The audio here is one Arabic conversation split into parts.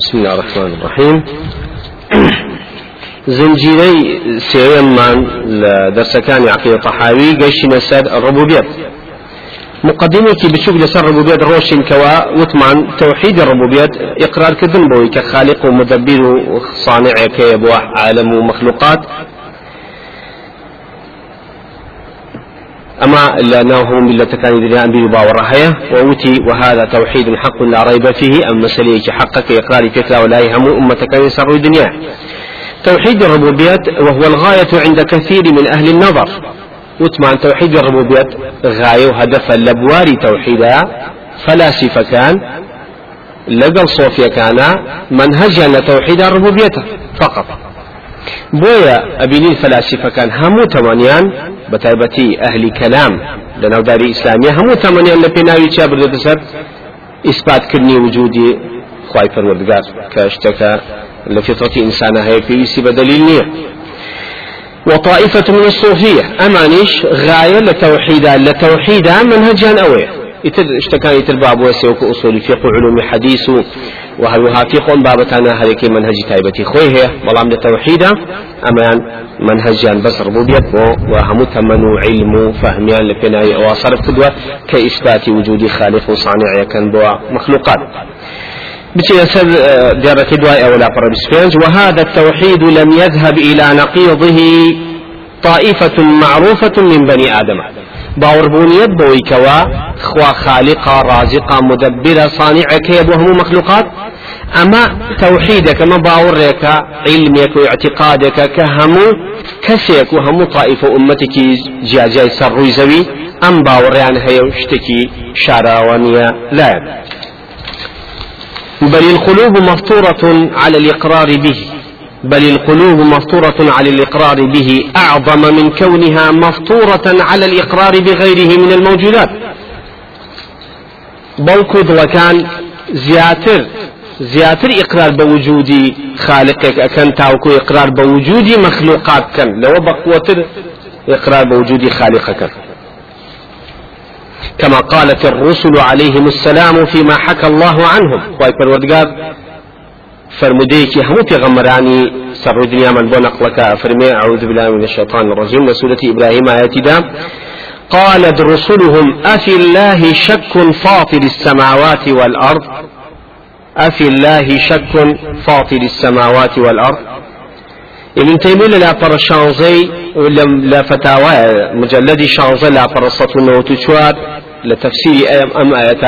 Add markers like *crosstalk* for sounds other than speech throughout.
بسم الله الرحمن الرحيم. *clears throat* زنجيري سيمان لدرسكان عقيدة طحاوي قيشنا ساد الربوبيات مقدمة بتشوف لسر الربوبيات روشن كوا وطمان توحيد الربوبيات إقرار كذن بوي كخالق ومدبر وصانع كيبوح عالم ومخلوقات أما لأنه ملة كان يدري أن بيبا وراهية ووتي وهذا توحيد حق لا ريب فيه أما سليك حقك إقرار فكرة ولا يهم أمة كان يسر الدنيا. توحيد الربوبيات وهو الغاية عند كثير من أهل النظر. وتمع توحيد الربوبيات غاية وهدف لبواري توحيدها فلاسفة كان لقل صوفيا كان منهجا لتوحيد الربوبية فقط. بويا أبيني الفلاسفة كان همو تمانيان بتايبتي أهل كلام لناو داري إسلامية همو تمانيان لبناوي تشابر دسر إثبات كرني وجودي خواي پروردگار كاشتكا لفطرة إنسان هي في بدليل نية وطائفة من الصوفية أمانيش غاية لتوحيدا لتوحيدا يتر اشتكان يتر باب وسيوك أصول فقه علوم حديث وهروها فقه بابتانا هذيك منهج تايبتي خوي هي بلام لتوحيدا أمان منهجان بس ربوبيت وهم تمنوا علم فهميان لبناء وصرف قدوة كإثبات وجود خالق صانع كان بوا مخلوقات. بتي سر ديارة دواء أولا بربسفينج وهذا التوحيد لم يذهب إلى نقيضه طائفة معروفة من بني آدم. باوربونيت بويكوا خوا خالقا رازقا مدبرا صانعا كيب وهم مخلوقات أما توحيدك ما باورك علمك واعتقادك كهمو كسيك وهم طائفة أمتك جاجاي سروي زوي أم باوريان هي اشتكي شاراوانيا لا بل القلوب مفطورة على الإقرار به. بل القلوب مفطورة على الإقرار به أعظم من كونها مفطورة على الإقرار بغيره من الموجودات. بوكو كان زياتر زياتر إقرار بوجود خالقك أكن تاوكو إقرار بوجود مخلوقات كان لو بقوتر إقرار بوجود خالقك. كما قالت الرسل عليهم السلام فيما حكى الله عنهم. ويبر فرموديك هم غمراني سر الدنيا من بنقلك فرمي أعوذ بالله من الشيطان الرجيم لسورة إبراهيم آيات دام. قالت رسلهم أفي الله شك فاطر السماوات والأرض؟ أفي الله شك فاطر السماوات والأرض؟ ابن تيمية لا بر شانزي ولم لا فتاوى مجلد شانزي لا بر سطو لتفسير أم آيات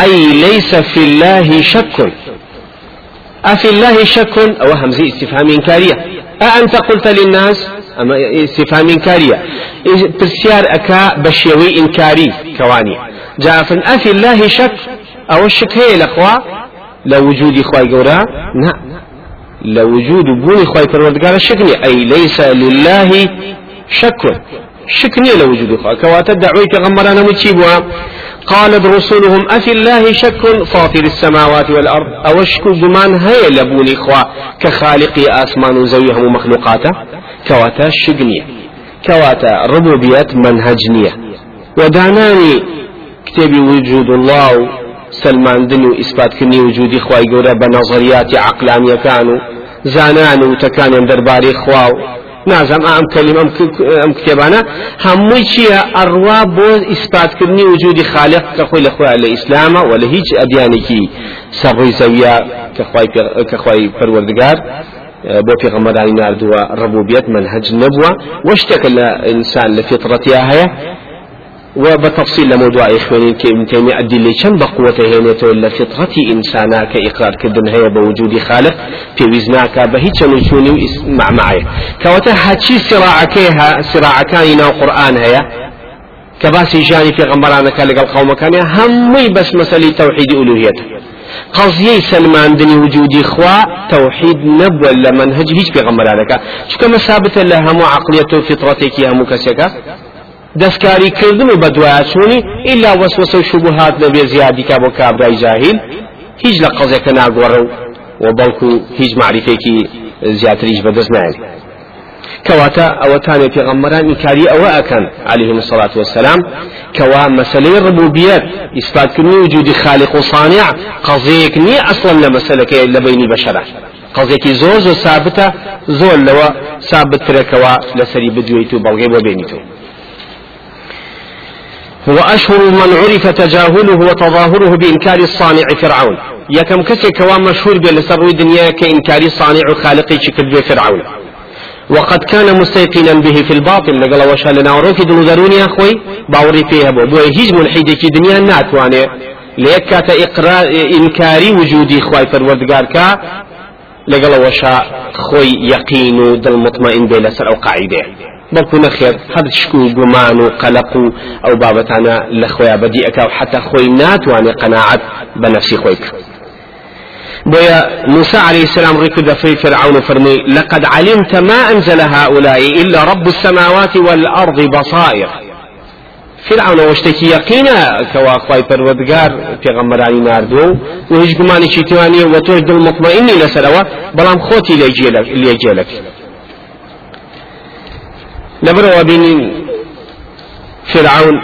أي ليس في الله شك أفي الله شك أو همزة استفهام إنكارية. أأنت قلت للناس؟ أما استفهام إنكارية. تسيار أكا بشيوي إنكاري كواني. جاء فن أفي الله شك أو الشك هي الأخوة؟ لوجود إخوة قورا؟ نعم. لوجود بوني إخوة پروردگار الشك أي ليس لله شك. شكني لوجود إخوة. كواتا دعوي كغمرانا متشيبها قالت رسلهم أفي الله شك فاطر السماوات والأرض؟ أو شك جمان هي لبوني إخوة كخالق آسمان وزويهم مخلوقاته كواتا شقنية كواتا ربوبية منهجنية. وداناني كتابي وجود الله سلمان دنو إثبات كني وجود إخوة يقول بنظريات عقلانية كانوا زانان وتكان درباري إخوة. نازم كلمة آم كتابانا هموي چيا اروا بو اثبات كرني وجود خالق كخوي لخوي على الاسلام ولا هيج اديانكي سبوي زويا كخوي كخوي پروردگار بو پیغمبرانی ناردووە ڕبوبیت منهج نبووە وەشتێکە لە ئینسان لە فطرەتیا هەیە؟ وبتفصيل لموضوع إخواني كابن تيمية أدلة كم بقوة هنا ولا فطرة إنسانا كإقرار كدن هي بوجود خالق في وزناك بهيتش نشوني مع معي كوتا هاتشي صراع كيها صراع كان قرآن هي كباسي جاني في غمرانا كالق القوم كان همي بس مسألة توحيد ألوهيته قضية سلمان دني وجودي خوا توحيد نبوة لمنهج هيج في غمرانك شو كما ثابت لها عقلية فطرتك يا مكسكة؟ دەستکاری کردن و بەدوایچوونی ئیلا وەسوسە و شوبهات زیادی کا بۆ کابرای جاهیل هیچ لە قەزێکە ناگۆڕە و بەڵکو هیچ معریفێکی زیاتریش بەدەست نایێت تاني في غمران إنكاري أو أكن عليهم الصلاة والسلام كوا مسألة الربوبية إثبات كني وجود خالق وصانع قضيك ني أصلا لمسألة لبيني بشرة قضيك زوز وثابتة زول لو ثابت ركوا لسري بدويتو بلغي وبينيتو وأشهر من عرف تجاهله وتظاهره بإنكار الصانع فرعون. يكم كسي كوان مشهور بلسر الدنيا كإنكار صانع خالقي شكل فرعون. وقد كان مستيقنا به في الباطل لقال وشا لنا وروكي دلو دروني أخوي باوري فيها بو. بو هيج ملحيدي كي دنيا ناتواني. ليكات إقرار إنكاري وجودي خواي فروردقار كا. لقال وشا خوي يقين دل مطمئن بلا سر أو قاعدة. بەڵکو نەخێر هەر شکو و گومان و قەلق و ئەو بابەتانە لە خۆیان بەدیئەکە و حتا خۆی ناتوانێت قەناعەت بە نەفسی خۆی بکە. بويا موسى عليه السلام ركض في فرعون فرمي لقد علمت ما أنزل هؤلاء إلا رب السماوات والأرض بصائر. فرعون وشتكي يقينا كوا خواي پروردگار پیغمبرانی ناردو و هیچ گمانی چی توانی و توش دل بلام خوتی لیجیلک لبرو بين فرعون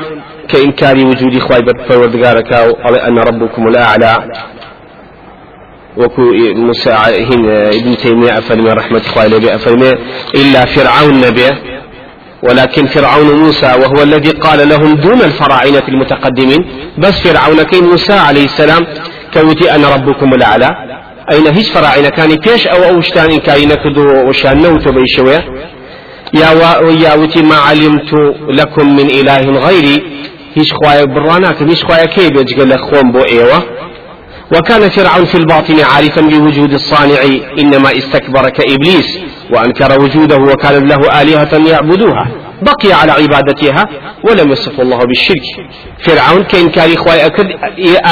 كإنكار وجود خواي پروردگار كاو أن ربكم الأعلى. وكو موسى ابن تيمية أفرمي رحمة الله أفرمي إلا فرعون نبيه ولكن فرعون موسى وهو الذي قال لهم دون الفراعنة المتقدمين بس فرعون كي موسى عليه السلام كوتي أنا ربكم الأعلى. أين هيش فراعنة كان بيش أو أوشتان كاين كدو وشان نوتو بيشوية؟ يا يا وتي ما علمت لكم من إله غيري. هيش خوايا براناك هيش خوايا كي بيجي خوم بو إيوه؟ وكان فرعون في الباطن عارفا بوجود الصانع إنما استكبر كإبليس وأنكر وجوده وكان له آلهة يعبدوها. بقي على عبادتها ولم يصف الله بالشرك. فرعون كإنكار إخوة أكد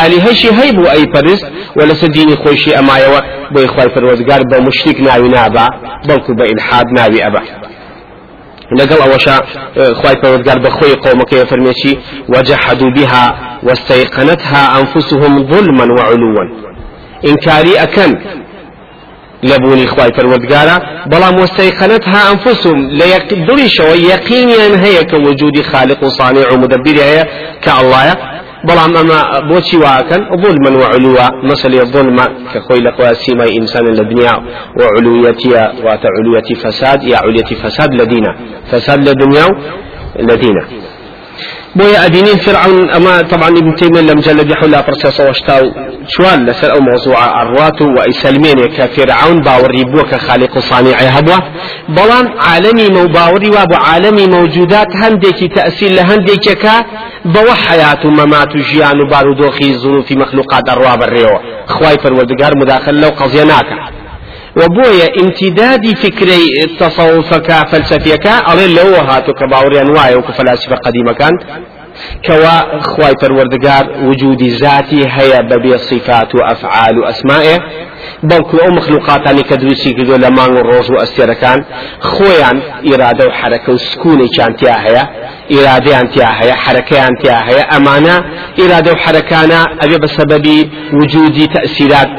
آلهة شي هيب أي برز ولا سديني خوشي أما يوا بو إخوة فرودقار بمشرك ناوي نابا بلكو بإلحاد ناوي أبا. لقل أوشا خواي پروردگار بخوي قومك يفرميشي وجحدوا بها واستيقنتها أنفسهم ظلما وعلوا. إنكاري أكن لبوني خواي پروردگارا بلام واستيقنتها أنفسهم ليقدري شو يقينيا هي كوجود خالق وصانع ومدبر هي كالله. بەڵام ئەمە بۆچی واکەن ظلما وعلوا مثل الظلم كخوي لقوا سيما إنسان لدنيا وعلويتها وتعلوية فساد يا علية فساد لدينا فساد لدنيا لدينا. بويا أدينين فرعون أما طبعا ابن تيمية لم جلد حول برسيس وشتاو شوال لسر أو موضوع أروات وإسلمين كفرعون باوري بوك خالق صانع هبوة. بلان عالمي مو باوري وابو عالمي موجودات هنديك تأثير لهنديك كا بو حياة ممات جيان بارودوخي ظروف مخلوقات أرواب الريو خواي فرودقار مداخل لو قضيناك. وبويا امتداد فكري تصوفك فلسفيك أري لو هاتو كباوري أنواع وكفلاسفة قديمة كانت. كوا خواي پروردگار وجود ذاتي هيا ببي صفات وأفعال وأسمائه بەڵکو ئەو مخلوقاتانی کە دروستی کردو لە مانگ و ڕۆژ و ئەستێرەکان خۆیان ئیرادە و حرەکە و سکوونێکیان تیا هەیە ئیرادەیان تیا هەیە حرەکەیان تیا هەیە ئەمانە ئیرادە و حرەکانە ئەبێ بە سەبەبی وجودی تەسیرات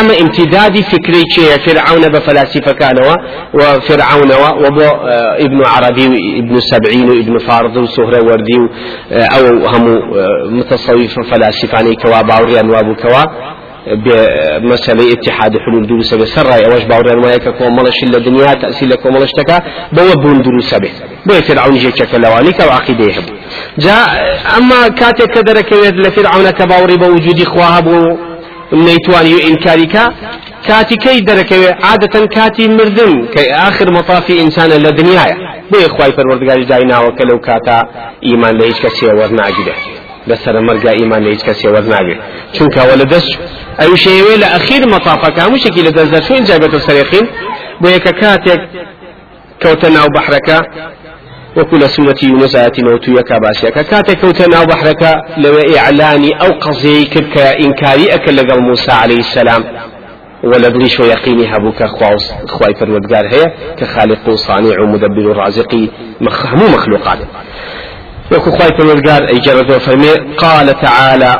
أما امتداد فكري شيء فرعون بفلاسفة كانوا وفرعون وبو آه، ابن عربي ابن سبعين ابن فارض وسهرة وردي آه، أو هم آه، متصوف فلاسفة يعني كوا باوريان وابو كوا بمسألة اتحاد حلول دروس به. سر أوش باوريان وياك كوا ملش إلا دنيا تأثير لك وملش تكا بو بون دروس به. بو فرعون جيك كلواني كوا عقيدة جاء أما كاتب كدرك لفرعون كباوري بوجود إخواه بو نيتواني إنكارك كاتي كي دركوي عادة كاتي مردن كي آخر مطافي إنسان لدنيايا بو إخواي فروردگار جاينا وكلو كاتا إيمان ليش كسي ورناجده لسر مرقا إيمان ليش كسي ورناجده چونك ولدس أي شيء لأخير مطافك مش كي لدزر شو إن جابت السريقين. بو كاتك كوتنا وكل سورة يونس نوتو يكا باسيكا كاتك وتنا بحرك لو إعلاني أو قضي كبك إنكاري أكل لقل موسى عليه السلام. ولا بريش ويقيني هبوك خواص خواي فرودقار هي كخالق وصانع ومدبر رازقي مخمو مخلوقات. يكو خواي فرودقار أي جرد وفرمي قال تعالى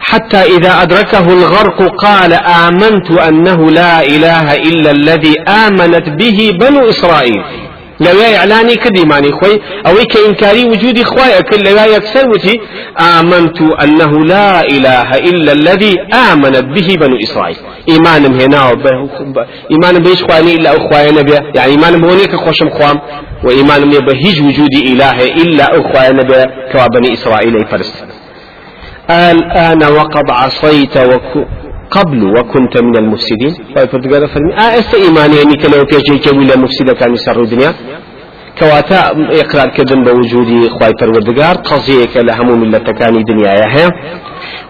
حتى إذا أدركه الغرق قال آمنت أنه لا إله إلا الذي آمنت به بنو إسرائيل. لو إعلاني كدي ماني خوي أو كإنكاري وجود إخوائي كل لا يكسر وتي آمنت أنه لا إله إلا الذي آمنت به بنو إسرائيل. إيمان هنا إيمان بيش خواني إلا أخوائي نبي يعني إيمان بونيك خوشم خوام وإيمان بهج وجود إله إلا أخوائي نبي كوا بني إسرائيل يفرس الآن وقد عصيت وكو قبل وكنت من المفسدين. فقال فرمي آه است إيماني؟ أني كلو بيجي كويل مفسدة كان يسر الدنيا. كواتا إقرار كدن بوجود خواي قضية كلهم ملة كاني دنيا هي.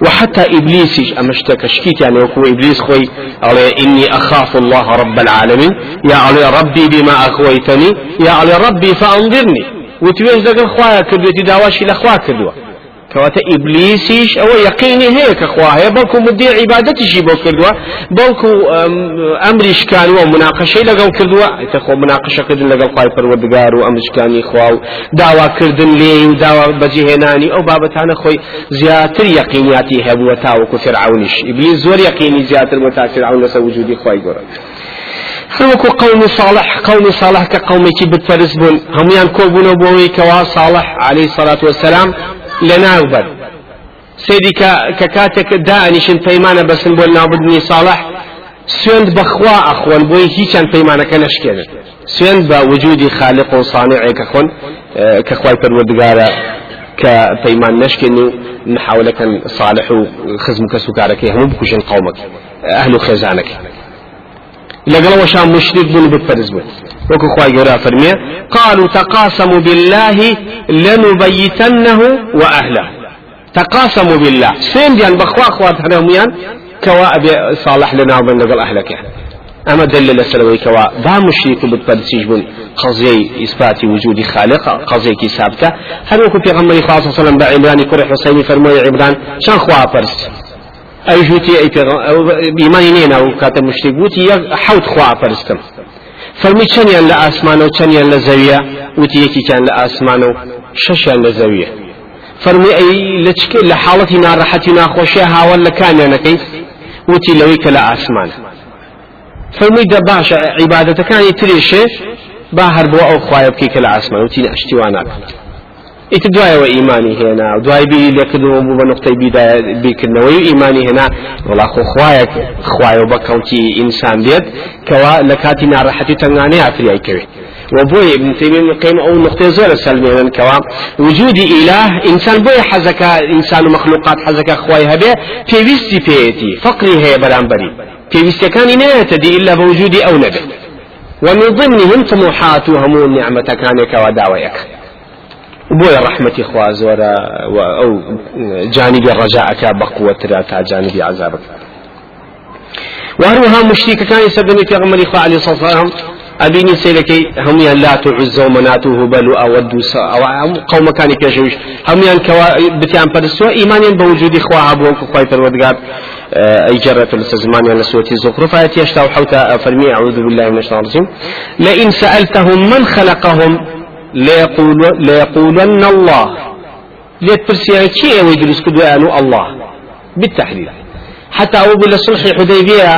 وحتى إبليس أمشتك شكيت يعني وكو إبليس خوي على إني أخاف الله رب العالمين. يا علي ربي بما أخويتني يا علي ربي فأنظرني. وتويش دقل خوايا كردوتي داواشي لخوا كردوه كواتا إبليسيش أو يقيني هيك أخواه بلكو مدي عبادتي شي بو كردوا بلكو أمريش كان ومناقشة لقو كردوا تخو مناقشة كردن لقو خواهي پروردگار وأمريش كاني خواو دعوة كردن لي ودعوة بجهناني أو بابتانا خوي زياتر يقينياتي هبو تاوكو فرعونش إبليس زور يقيني زياتر متى فرعون لسا وجودي خواهي قرأ هەوەکو قوم صالح قوم صالح قومێکی بتپەرست بوون هەمویان کۆبوونەوە بۆەوەی کەوا صالح عليه الصلاة والسلام لناوبر سيدي ككاتك دانيشن بيمانة بس نقول نابدني صالح سويند بخوا أخوان بوي هيچان بيمانة كنشكين سويند بوجود خالق وصانع كخون كخواي پروردگارا كبيمان نشكن نحاول كان صالح وخزمك سكارك هم بكوشن قومك أهل خزانك لقل وشام مشرك بن بتفرز بن وكو فرمي قالوا تقاسموا بالله لنبيتنه وأهله. تقاسموا بالله. سين ديان بخوا خوات هنميان كوا أبي صالح لنا وبن لقل أهلك. أما دلل سلوي كوا با مشرك بتفرسيج بن قضية إثبات وجود خالق قضية كي ثابتة هل وكو في غمري صلى الله عليه وسلم بعمران كره حسيني فرمي عمران شان خوا فرس ئەو ژووتی بیمانی نێنا و کاتە مشتێک وتی یەک حوت خوا پەرستم فەرمی چەندیان لە ئاسمانە و چەندیان لە زەویە؟ وتی یەکیان لە ئاسمانە و شەشیان لە زەویە. فەرمی ئەی لە لە حاڵەتی ناڕەحەتی ناخۆشیە هاوڵ لە کامیانەکەی؟ وتی لەوەی کە لە ئاسمانە فەرمی دە باشە عیبادەتەکانی ترێشێ با هەر بۆ ئەو خوایە بکەی کە لە ئاسمان. وتی نەشتیوان ناکات ئیت دوایەوە ئیمانی هێنا و دوای بیری لێکردەوە بوو بە نقطەی بیکردنەوەی ئیمانی هێنا وڵا خۆ خوایەک خوایە بە کەوتی ئینسان بێت کەوا لە کاتی ناڕەحەتی تەنگانەی ئافریای کەوێت وبوي ابن تيمية قيم أو نقطة زور سلمين كوا. وجود إله. إنسان بوي حزكا إنسان مخلوقات حزكا خواي هبه في ويستي بيتي فقري هي برامبري في ويستي كان ينتدي إلا بوجود أو نبي ومن ضمنهم طموحاتهم النعمة كان كوا داويك بۆیە ڕحمەتی خوا زۆرە ئەو جانبی ڕەجاعەکە بەقوترا تا جانبی عذابك وهروها مشركەکانی سەردەمی پێغمەری خوا علی سەسەلام ئەبینی سیرەکەی هەمویان لات و عزە و منات و هوبەل و ئەوەد و قومەکانی پێشەویش. هەمویان کەوا بتیان پەرستووە. ئیمانیان بە وجودی خوا هەبووە کە خوای پەروەردگار أيجرت لسزمان على سورة الزخرف آية يشتاو حوتا فرمي أعوذ بالله من الشيطان الرجيم لئن سألتهم من خلقهم ليقول ليقولن الله. ليتبرسي كي ويدرس كدوانو الله. بالتحديد حتى أبو بالصلح حديبية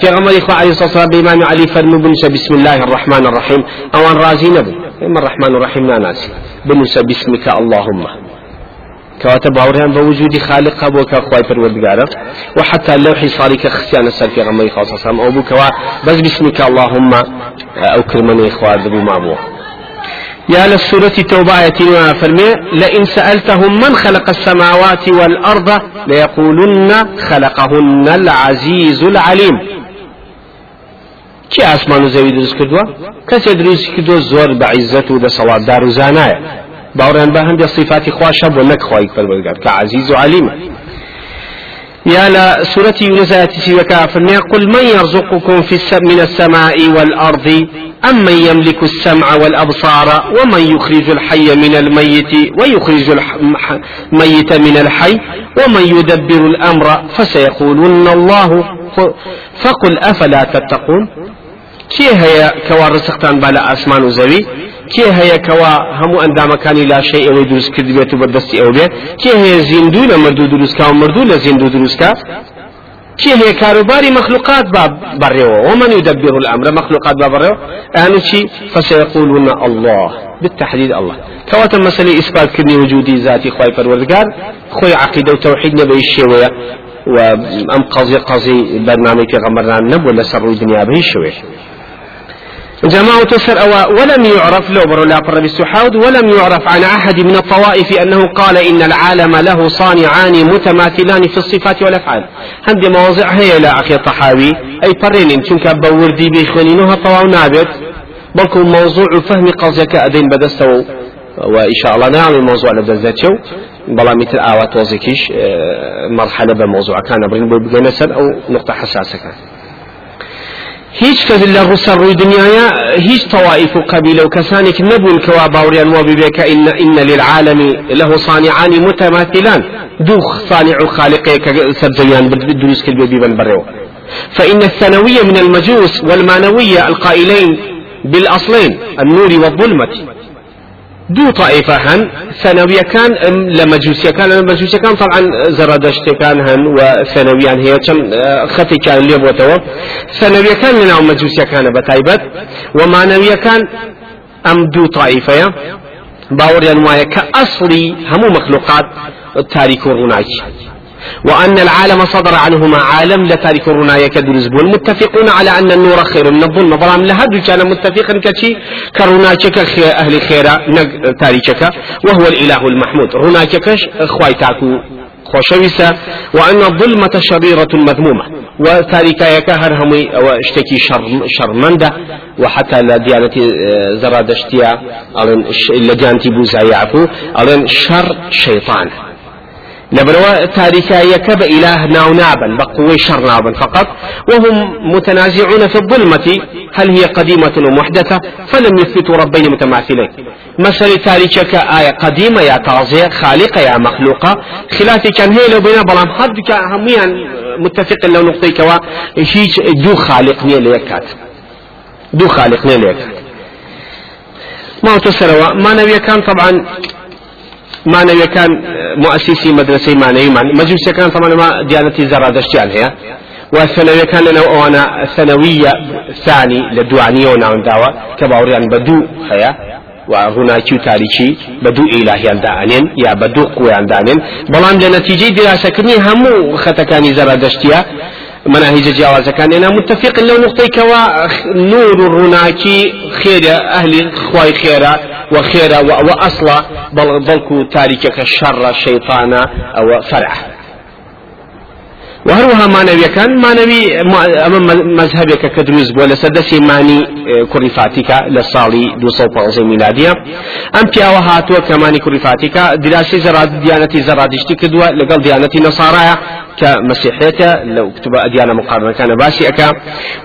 في غمر إخوة عليه الصلاة والسلام بإمام علي فرمو بنسى بسم الله الرحمن الرحيم. أو أن رازي نبو. إما الرحمن الرحيم ناسي بنسى باسمك اللهم. كواتب باوريان بوجود خالق أبو كأخوي پروردگار وحتى اللوحي صالي كخسيان السر في غمر إخوة صلى الله عليه وسلم. أو بس باسمك اللهم. أو كرمني إخوة ذبو ما أبوه يا للسورة توبة آية فرمي لئن سألتهم من خلق السماوات والأرض ليقولن خلقهن العزيز العليم. كي أسمان زوي دروس كردوا كسي دروس كردوا زور بعزة ودا صلاة دار زانايا باوران بهم بصفات خواشب ونك خوايك فالبرقات كعزيز وعليم يا لا سورة يونس آية وكافر قل من يرزقكم في من السماء والأرض؟ أم من يملك السمع والأبصار؟ ومن يخرج الحي من الميت؟ ويخرج الميت من الحي؟ ومن يدبر الأمر فسيقولون الله. فقل أفلا تتقون؟ كي هي كوارث بلا أسمان زوي هەیە کەوا هەموو ئەندامەکانی لاشەی ئەوەی کرد بێت و بەدەستی ئەو بێت؟ کێ هەیە زیندوو لە مردوو دروستکە و مردوو لە زیندوو كي هي كاروباري مخلوقات باب بريو ومن يدبر الأمر مخلوقات باب بريو يعني شي فسيقولون الله بالتحديد الله. كواتا مسألة إثبات كني وجودي ذاتي خواي فالوردقار خوي عقيدة وتوحيد نبي الشوية وأم قضي قضي برنامج في غمرنا نب ولا سر الدنيا به الشوية جماعة تسر أو ولم يعرف لو برو لا بالسحاود ولم يعرف عن أحد من الطوائف أنه قال إن العالم له صانعان متماثلان في الصفات والأفعال. هندي مواضع هي لا أخي الطحاوي أي برين چونك بوردي بيخونينوها طواو نابت. بلكم موضوع فهم قصدك أدين بدستو. وإن شاء الله نعمل موضوع لبدزاتشو بلا مثل آوات وزكيش آه، مرحلة بموضوع كان برين بقنسر أو نقطة حساسة. كان هیچ کەس لە ڕوسەر ڕووی دنیاە هیچ تەوائف و قبیلە و کەسانێک نەبوون کەوا باوریان وە ببێکە إن, إن للعالم له صانعان متماثلان. دوو صانع و خالقەیە کە سەرجەویان دروست کرد بێبیبن بەڕێوە فإن الثانوية من المجوس والمانوية القائلين بالأصلين النور والظلمة. دو طائفة هن ثانوية كان لمجوسية كان لمجوسية كان طبعا زرادشت كان هن وثانويا هي كم خفي كان اللي بوتوا ثانوية كان لنا مجوسية كان بتايبت. ومعنوية كان أم دو طائفة باوريان وايا كأصلي همو مخلوقات تاريخ ورنايش وأن العالم صدر عنهما عالم لتارك الرناية كدرزبون متفقون على أن النور خير من الظلم. بلام لهدو كان متفقا كشي كرنايك أهل خيرا تاريكك. وهو الإله المحمود. رنايك خواي تاكو خوشويسة. وأن الظلمة شريرة مذمومة. وتاريكايك هرهمي واشتكي شر شرمندة. وحتى لا ديانة آه، زرادشتيا. ألين لديانتي بوزا ألين شر شيطان. لبروا تاريكايك بإله ناو نابا بقوي شر نابا فقط وهم متنازعون في الظلمة. هل هي قديمة ومحدثة فلم يثبتوا ربين متماثلين. مثل تاريكك آية قديمة يا تازية خالقة يا مخلوقة. خلافي كان هي لو بين بلام حد هميا متفق لو نقطيك هيج دو خالق ليكات دو خالق ليكات ما تسروا ما نبي كان طبعا مانەویەکان مؤسسی مدرسەی مانەویمان مەجووسەکان تەمانەما دیانەتی زەڕادەشتیان هەیە. و سەنەویەکان لەنەو ئەوانە سەنەویە ثانی لە دوانیەوە ناونداوە کە باوریان بە دوو هەیە. و ڕووناکی و تاریکی بە دوو ئیلاهیان دانێن یا بە دوو قویان دانێن. بەڵام لە نەتیجەی دراسەکردنی هەموو خەتەکانی زەڕادەشتیە مناهج جواز كان أنا متفق لو نقطي كوا نور الرناكي خير أهل خواي خيرا وخيرا وأصلا بل بلكو تاريكك الشر الشيطان أو فرع وهروها مانوي كان مانوي أمام مذهبك كدروز بولا سدسي ماني آه، كريفاتك للصالي دو صوب عزي ميلادية أم بياوها هاتوا كماني كريفاتك دراسي زراد ديانتي زرادشتي كدوا لقل ديانتي نصارى كمسيحية لو كتب أديان مقارنة كان باسي أكا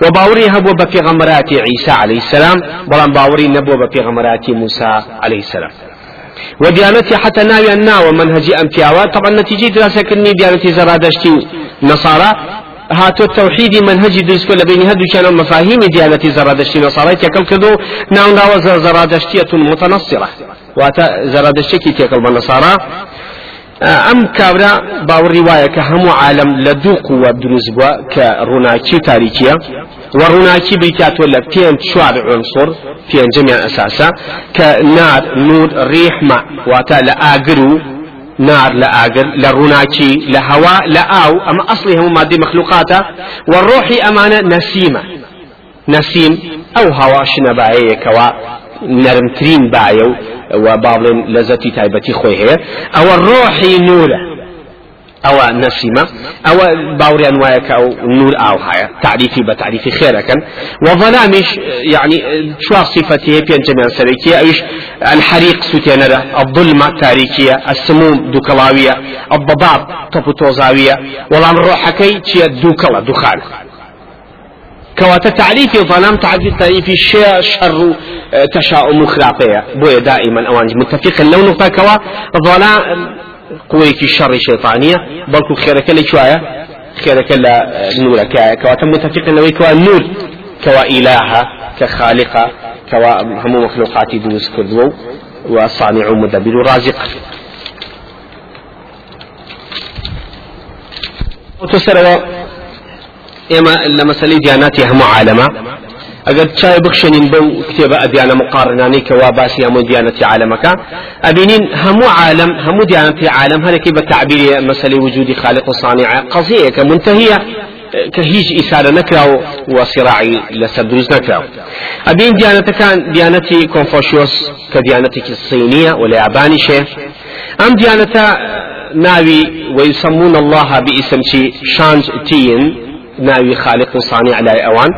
وباوري هبو بفي غمرات عيسى عليه السلام بلان باوري نبو بفي غمرات موسى عليه السلام. وديانتي حتى ناوي الناو منهجي أمتياوا طبعا نتيجة دراسة كني ديانتي زرادشتي نصارى. هاتو التوحيد منهجي دروس كل بين هدو كان مفاهيم ديانتي زرادشتي نصارى. تكل كدو ناو ناو زرادشتية متنصرة. واتا زرادشتي تكل بالنصارى ئەم کابرا باوەڕی وایە کە هەموو عالم لە دوو قووە دروست کە ڕووناکی تاریکیە و ڕووناکی بریتاتۆ لە پێنج چوار عنصر پێنجەمیان ئەساسە کە نار نور ڕیحمە واتە لە ئاگر و نار لە ئاگر لە ڕووناکی لە هەوا لە ئاو ئەمە ئەسڵی هەموو مادی مەخلوقاتە و ڕۆحی ئەمانە نەسیمە نەسیم ئەو هەوا شنەبایەیەکەوە نەرمترین باە و و تایبەتی خۆی هەیە. ئەوە ڕۆحی نورە. ئەوە نەسیمە. ئەوە باوریان وایە کە ئەو نور ئاو هەیە. تعریفی بە تعریفی خێرەکەن. وظلامش يعني شو صفتي بينجميان سريكية أيش الحريق سوتينرة الظلمة تاريكية السموم دوكلاوية الضباب تبوتوزاوية والله روحكي تشي دوكلا دخان كواتا تعريف ظلام تعريف تعريف الشيء شر تشاؤم خرافية بويا دائما أوانج متفق. لو نقطة كوا ظلام قويك الشر شيطانية. بلكو خيرك اللي شوية. خيرك لا نورك كواتا متفق لو كوا نور. كوا إلهة كخالقة كوا هم مخلوقاتي دروس كردو. وصانع مدبر رازق. وتسروا إما لمسألة دياناتي هم عالمة ئەگەر چای بخشێنین بەو کتێبە ئەدیانە مقارنانی کەوا باسی هەموو دیانەتی عالمەکە ئەبینین هەموو عالم هەموو دیانەتی عالم هەرێکی بە تعبیری مەسلەی وجودی خالق و صانع قضیەیەکە منتهیە کە هیچ ئیسارە نەکراو و سیراعی لەسەر دروست نەکراو ئەبین دیانەتەکان دیانەتی کۆنفۆشیۆس کە دیانەتێکی لە ناوی ويسمون الله باسم شانج تين. ناوي خالق صانع لا أوان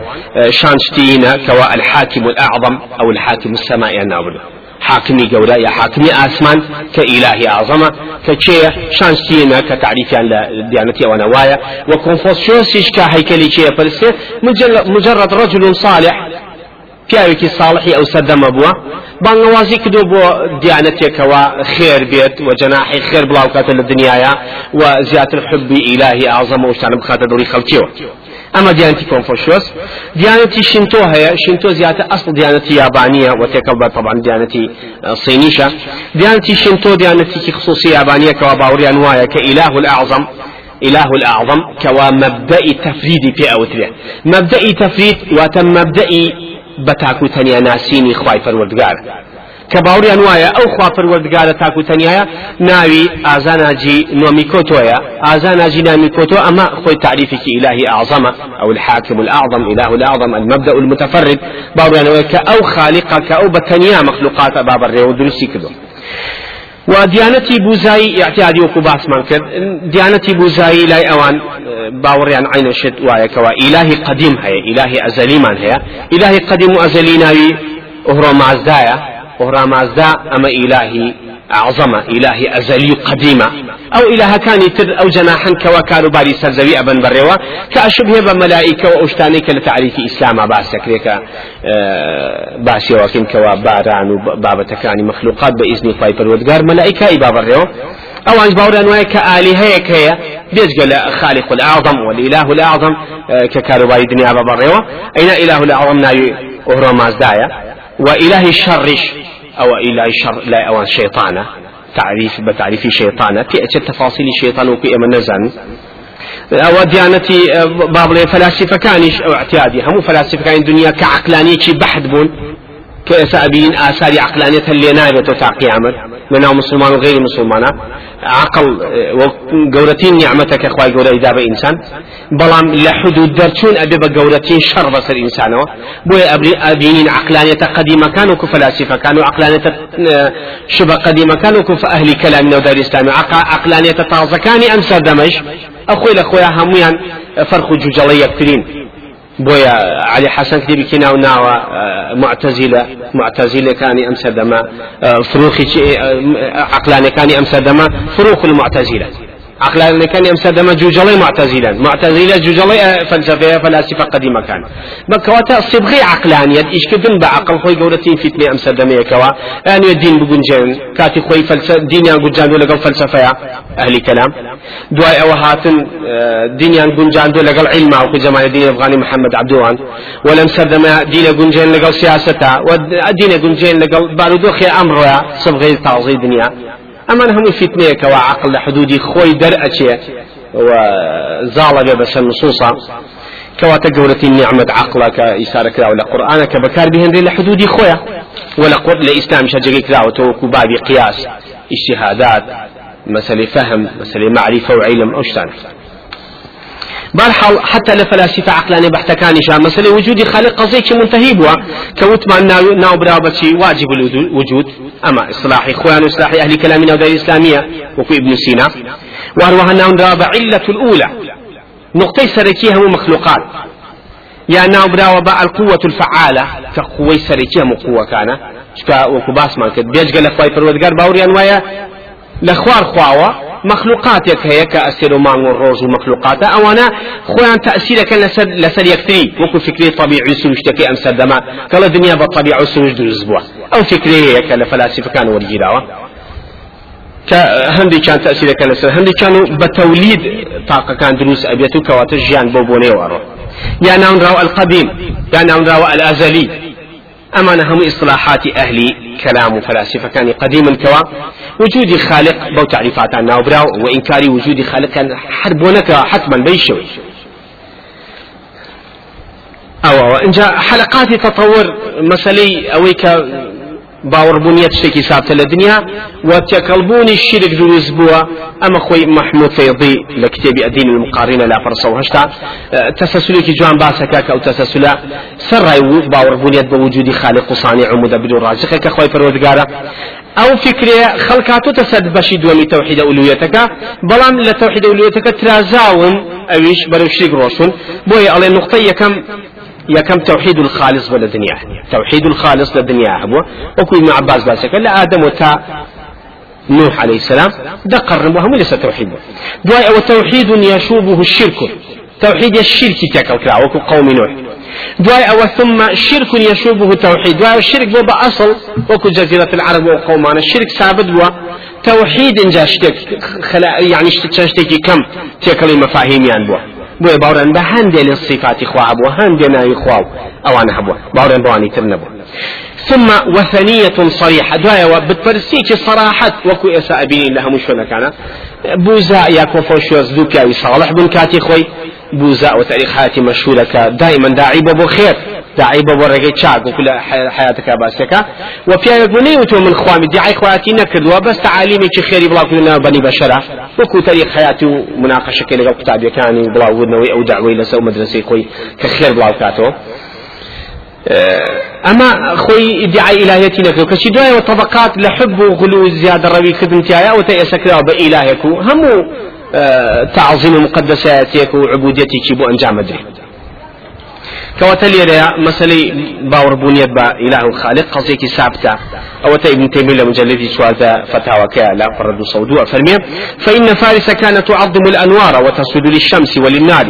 شانشتينا كوا الحاكم الأعظم أو الحاكم السماء النابل حاكمي قولا يا حاكمي آسمان كإلهي أعظم. كشيء شانشتينا كتعريف عن ديانتي ونوايا وكونفوسيوس كهيكلي شيء مجرد رجل صالح پیاوێکی ساڵحی ئەو سەردەمە بووە بانگوازی کردو بۆ دیانەتێکەوە خێر بێت و جەناحی خێر بڵاوکاتە لە دنیاە و زیاتر حبی ئیلاهی ئازەمە و شتانە بخاتە دڵی خەڵکیەوە. ئەمە دیانەتی کۆنفۆشیۆس دیانەتی شینتۆ هەیە شینتۆ زیاتر ئەسڵ دیانەتی یابانیە و تێکەڵ طبعا دیانەتی سینیشە. دیانەتی شینتۆ دیانەتێکی خصوصی یابانیەکەوە باوریان وایە کە ئیلاه الأعظم إله الأعظم كوا مبدأ تفريد في أوتره مبدأ تفريد وتم مبدأ بتاكو تنيا ناسيني خواي فرودگار كباوريان وايا أو خوا فرودگار تاكو تنيا ناوي ازاناجي نومي كوتويا ازاناجي نامي كوتو اما خوي تعريفك الهي اعظم أو الحاكم الأعظم إله الأعظم المبدأ المتفرد. باوريان وايا كاو خالقك أو بتنيا مخلوقات باب الريو درسي كدو وديانتي بوزاي اعتيادي وكو باسمان كرد ديانتي بوزاي لا اوان باوريان عين شد وايا كوا الهي قديم هي الهي ازلي من هي الهي قديم ازلي ناوي اهرو مازدايا اهرو مازدا اما الهي أعظم إلهي أزلي قديمة أو إله كان يتر أو جناحا كوكار باري سرزوي أبن بريوا كأشبه بملائكة وأشتانيك لتعريف إسلام باس يكريك آه باسي وكيم كوا باران وبابتكاني مخلوقات بإذن خواهي فرودگار ملائكة إبا بريوا أو عن باوران وهي كآلهة كيا. بيجقل خالق الأعظم والإله الأعظم آه ككارباي دنيا ببريوا أين إله الأعظم ناوي أهرو مازدايا وإله الشرش. أو إلى شر لا أو شيطانة تعريف بتعريف شيطانة. تأتي تفاصيل الشيطان وكي أما نزن أو ديانتي باب فلاسفة كانش أو اعتيادي هم فلاسفة كان الدنيا كعقلانية بحث بون. كأسابين آثار عقلانية اللي نايبة وتعقي عمل. منها مسلمان وغير مسلمان عقل وقورتين نعمتك أخوي قورة إدابة إنسان بلام لحدود درتون أبي بقورتين شر بس الإنسان بوي أبينين عقلانية قديمة كانوا كفلاسفة كانوا عقلانية شبه قديمة كانوا كف أهل كلام ودار الإسلام عقلانية تازة كان أمسى دمج أخوي الأخويا هميان فرق جوجلية كترين بويا علي حسن كتبي كنا وناوى معتزلة. معتزلة كان أمس دما فروخي عقلاني كان أمس دما فروخ المعتزلة. عقلاني كان أمس دما جوجلي معتزلا. معتزلة جوجلي فلسفة فلاسفة قديمة كان. بكواتا صبغي عقلانية إيش كدن بعقل خوي قولتين فتنة أمس دما كوا يعني الدين بقنجان كاتي خوي فلسفة دين ينقجان ولا فلسفة أهل كلام. دواي أو هاتن دين ينقجان ولا علم أو زمان دين أفغاني محمد عبدوان. ولم سردما دين قنجان لقل سياسة. ودين قنجان لقل بارودوخي أمر صبغي تعظيم دنيا. أما هم فتنة كوا عقل حدودي خوي در أشياء وزالة بس النصوصا كواتا قولتي نعمة عقلك إسارة كذا ولا قرآنك بكار بهن لحدودي خويا ولا قول لإسلام شجري كذا وتوكو بابي قياس اجتهادات مسألة فهم مسألة معرفة وعلم أشتان بالحال حتى لفلاسفة عقلانية بحث كان شان مسألة وجود خالق قصيك منتهي بوا كوت ما ناو برابتي واجب الوجود. أما إصلاح إخوان إصلاح أهل كلامنا ودار الإسلامية وكو ابن سينا. وهروها ناو رابع علة الأولى. نقطة سركيها مخلوقات. يا ناو براوة با القوة الفعالة. كقوة سركيها مقوة كان شكا وكو باسمان كد بيجغل أخواي فرودگار باوريان ويا لخوار خواوة مخلوقاتك هي كأسير مان والروج ومخلوقاتها أو أنا خوان تأثيرك لسر لسر يكتري. وكو فكري طبيعي سوشتك أمس الدماء. كلا الدنيا بالطبيعة سوش دو الأسبوع. أو فكري هي كالفلاسفة كانوا والجيراوة هەندی كان تأثيرك لسر. هەندی كانوا بتوليد طاقة. كان دروس أبيتو كواتجيان بوبوني وارو. يعني ناون راو القديم. يعني ناون راو الأزلي. أما هم إصلاحات أهل كلام وفلاسفة. كان قديما كوا وجود خالق بو تعريفات عن ناوبرا وإنكار وجود خالق كان حربونك حتما بيشوي أو أو إن جاء حلقات تطور مسألة أويك باوەڕبوونیەت شتێکی ساتە لە دنیا و تێکەڵبوونی شیرک دروست بووە. ئەمە خۆی محمود فەیضی لە کتێبی ئەدین المقارنە لا فەرسە و هەشتا تەسەسولێکی جوان باسەکە کە ئەو تەسەسولە سەرڕای و باوەڕبوونیەت بە وجودی خالق و صانع و مدبر و ڕازقە کە خۆی پەروەردگارە ئەو فکرێ خەڵکاتۆتە سەد بەشی دووەمی تەوحید ئەولویەتەکە بەڵام لە تەوحید ئەولویەتەکە ترازاون ئەویش بەرەو شیرک ڕۆشن بۆیە ئەڵێ كم توحيد الخالص ولا دنيا. توحيد الخالص للدنيا أبو وكل ابن عباس باسك لا آدم وتا نوح عليه السلام دقر وهم ليس توحيد. دواء أو توحيد يشوبه الشرك. توحيد الشرك تكالكرا وكو قوم نوح. دواء أو ثم شرك يشوبه توحيد. دواء الشرك بو بأصل وكو جزيرة العرب وقومان الشرك سابد بو توحيد جاشتك خلا يعني اشتكي كم؟ تكالي مفاهيم يعني بو بۆیە باوڕێن بە هەندێک لە صفاتی خوا بووە هەندێ ناوی خوا و ئەوانە هەبووە. باوڕێن بەوانی تر نەبوو. ثم وثنية صريحة. دوايا وبتبرسيك صراحة وكو إسا أبيني لها مش كان بوزا يا كوفوش يزدوك يا صالح بن كاتي خوي بوزا وتاريخ حياتي مشهورة دائما داعي بابو خير داعي بابو رقي تشاق وكل حياتك باسكا وفي يقولي وتو من خوامي داعي خواتي نكد وبس تعاليمي خيري بلا كلنا بني بشرة وكو تاريخ حياتي ومناقشة كي لقى كتابي كاني بلا ودنوي أو دعوي لسو مدرسي خوي كخير بلا كاتو اما خوي ادعاء الهيتي نكو كشي دواي وطبقات لحب وغلو زيادة روي خدمتي وتيسكرا بإلهكو همو تعظيم مقدساتك وعبوديتك بو أنجام مدري كواتە لێرەیە مەسلەی باوەڕبوونیت بە إله خالق قەزێکی سابتە ئەوەتە ابن تيمية لمجلد سوازة فتاوى لا فرد صودوع فرمي فإن فارس كانت تعظم الأنوار وتسجد للشمس وللنار.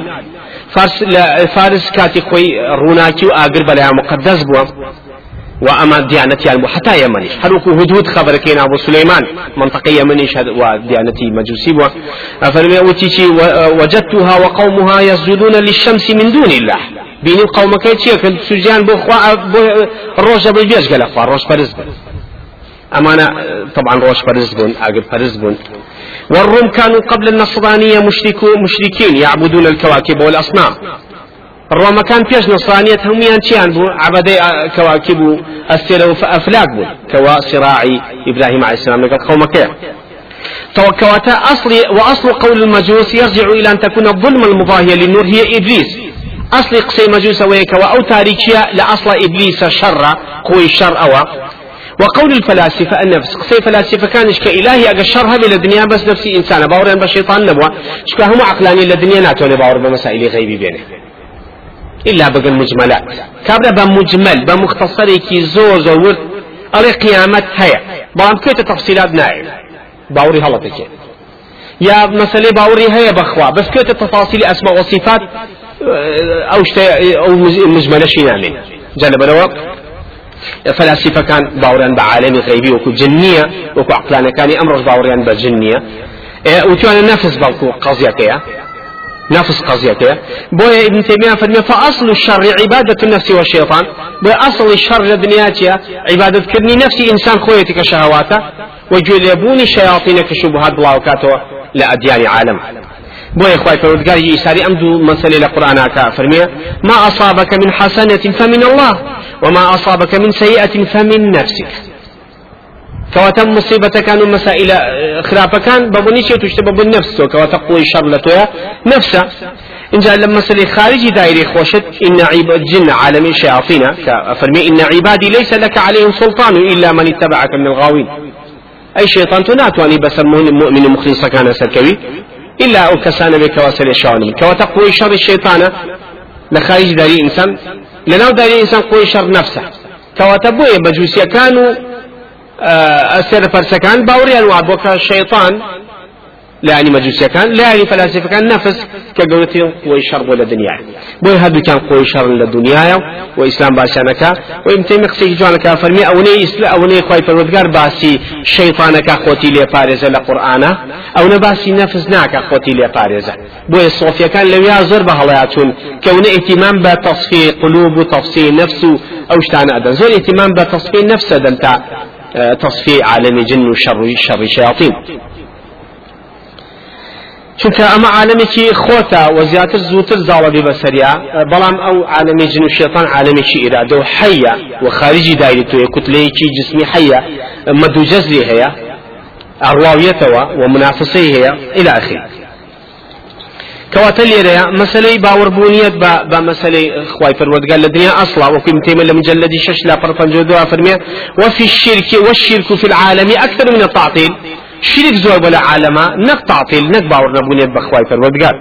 فارس فارس كاتي خوي روناكي وآقر بلا مقدس بوا. وأما ديانتي يعني حتى يمنيش حروكو هدهد خبر كين أبو سليمان. منطقة يمنيش وديانتي مجوسي فرمي وجدتها وقومها يسجدون للشمس من دون الله. بینی قومەکەی چییە؟ کە سوجیان بۆ خوا بۆ ڕۆژە بە بێژگە لە خوا ڕۆژ پەرست بن. ئەمانە طبعا ڕۆژ پەرست بوون ئاگر پەرست بوون والروم كانوا قبل النصرانية مشركو مشركين يعبدون الكواكب والأصنام. الروما كان فيش نصرانية هم يانشيان بو عبدي كواكب السيرة فأفلاك بو كوا صراعي إبراهيم عليه السلام لقد قوم كيف توكواتا أصل وأصل قول المجوس يرجع إلى أن تكون الظلم المضاهية للنور هي إبليس أصل قسي مجوس ويكوا أو تاريخيا لأصل إبليس شر قوي الشر أو وقول الفلاسفة النفس قصي فلاسفة كانش كإلهي أجا الشر هذه الدنيا بس نفسي إنسان باورين بشيطان نبوة شكا هم عقلاني الدنيا ناتوني باور بمسائل غيبي بينه. إلا بقى المجملات كابلا بمجمل بمختصر كي زور زور أري قيامت هيا. بام كيت تفصيلات نائم باوري هلطك يا مسألة باوري هيا بخوا. بس كيت تفاصيل أسماء وصفات. أو شتي أو مجملة شي نامين جل بلوا فلاسفة كان باوريان بعالم غيبي وكو جنية وكو عقلانة. كان أمرش باوريان بجنية وتوانا نفس بالكو قضية كيا. نفس قضيته بويا ابن تيمية فرمي فأصل الشر عبادة النفس والشيطان. بويا أصل الشر لدنياتها عبادة كرني نفسي إنسان خويتك شهواته. وجلبوني الشياطين كشبهات بلاوكاته لأديان عالم. بويا إخوائي فرودقاري إساري أمدو مسألة لقرآن فرمي ما أصابك من حسنة فمن الله وما أصابك من سيئة فمن نفسك. كواتم مصيبة كانوا مسائل خرافة كان بابوني شيء تشتبه بالنفس وكواتا قوي شر لتويا نفسه إن جاء لما مسألة خارجي دائري خوشت إن عباد جن عالم شياطين فرمي إن عبادي ليس لك عليهم سلطان إلا من اتبعك من الغاوين. أي شيطان تناتواني بس المؤمن مخلص كان سلكوي إلا أو كسان بك واسل شاني كواتا قوي شر الشيطان لخارج داري إنسان. لناو داري إنسان قوي شر نفسه. كواتا بوي بجوسيا كانوا ئەسێر فەرسەکان باوریان وا بۆ کە شەیطان لا يعني مجوسية كان لا يعني فلاسفة كان نفس كقولتي قوي شر ولا دنيا بوي هذا كان قوي شر للدنيا وإسلام باشانك وإمتى مقصي جوانك فرمي أوني إسلام أوني خواي فرودگار باسي شيطانك خوتي لي بارزة لقرآن أو نباسي نفس ناك خوتي لي بارزة بوي الصوفيا كان لو يازر بهلاياتون كون اهتمام بتصفي قلوب وتفصيل نفس أو شتان أدن زول اهتمام بتصفي نفس آه، تصفي عالم جن وشر شر شياطين چونکە ئەمە عالمێکی خۆتە و زیاتر زووتر زاڵە بێ بەسەریا بەڵام ئەو عالمی جن و شێطان عالمێکی ئێرادە و حەیە و خارجی دایری توێ کوتلەیەکی جسمی حەیە مەدوجەزری هەیە ئەڕواویەتەوە و منافسەی هەیە آخره. کەواتە لێرەیە مەسلەی باوەڕبوونیت بە بە مەسلەی خوای پەروەردگار لە دنیا ئەسڵا وەکوی متێمە لە مجلدی شش لا پەرپەنجە دو فەرمێ وفي الشرك والشرك في العالم أكثر من التعطيل. شرك زور بلا عالما نك تعطيل نك باور نبوني بخواي فرودقار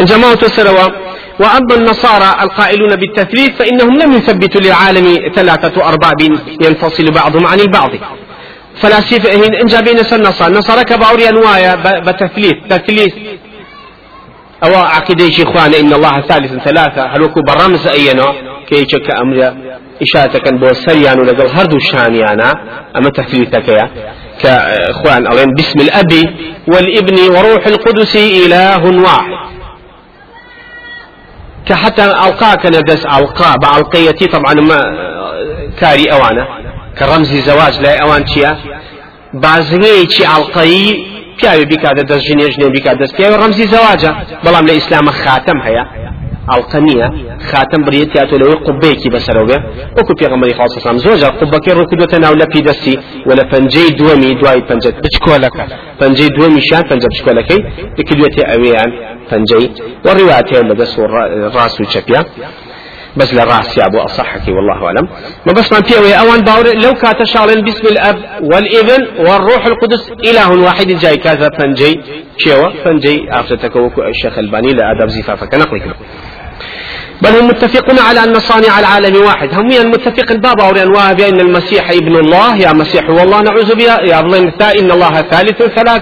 جماعة السروا وأما النصارى القائلون بالتثليث فإنهم لم يثبتوا للعالم ثلاثة أرباب ينفصل بعضهم عن البعض. فلاسفة إن جابين النصارى النصارى كباوري أنوايا بتثليث تثليث. أو عقيدة إخوان إن الله ثالث ثلاثة. هل وكو برامز أينا كي يشك أمر إشارة بو سريان ولقل هردو شانيانا. أما تثليثك كأخوان أولين باسم الأب والإبن وروح القدس إله واحد. كحتى ألقاك ندس ألقا بألقيتي طبعا ما كاري أوانا. كرمز زواج لا أوان شيا. بازغيتي ألقي پیاوی بکاتە دەست ژنێژنێ بکات دەست پیاوی ڕەمزی زەواجە. بەڵام لە ئیسلامە خاتەم هەیە. ئەڵقەنیە خاتم بریت یا لەوەی قوبەیەکی بەسەرەوە بێ. وەکو پێغەمبەری خاص سلام زۆر قوبەکەی ڕوکدوتە ناو لە پیدەستی و لە پەنجەی دووەمی دوای پەنجەت بچکۆلەکە. پەنجەی دووەمی شان پەنجە بچکۆلەکەی دەکردوێتێ ئەوەیان پەنجەی. وەڕیواتەیە لە دەست ڕاست و چەپیا بس للرأس أبو أصحك والله أعلم. ما بس من فيه أوان باور لو كات شغل باسم الأب والإبن والروح القدس إله واحد جاي. كذا فنجي شيوا فنجي. أفتتك الشيخ الباني لأدب زفافك نقلك. بل هم متفقون على أن صانع العالم واحد. هم متفق الباب أو أنواع بأن المسيح ابن الله. يا مسيح والله نعوذ بها. يا الله إن الله ثالث ثلاث.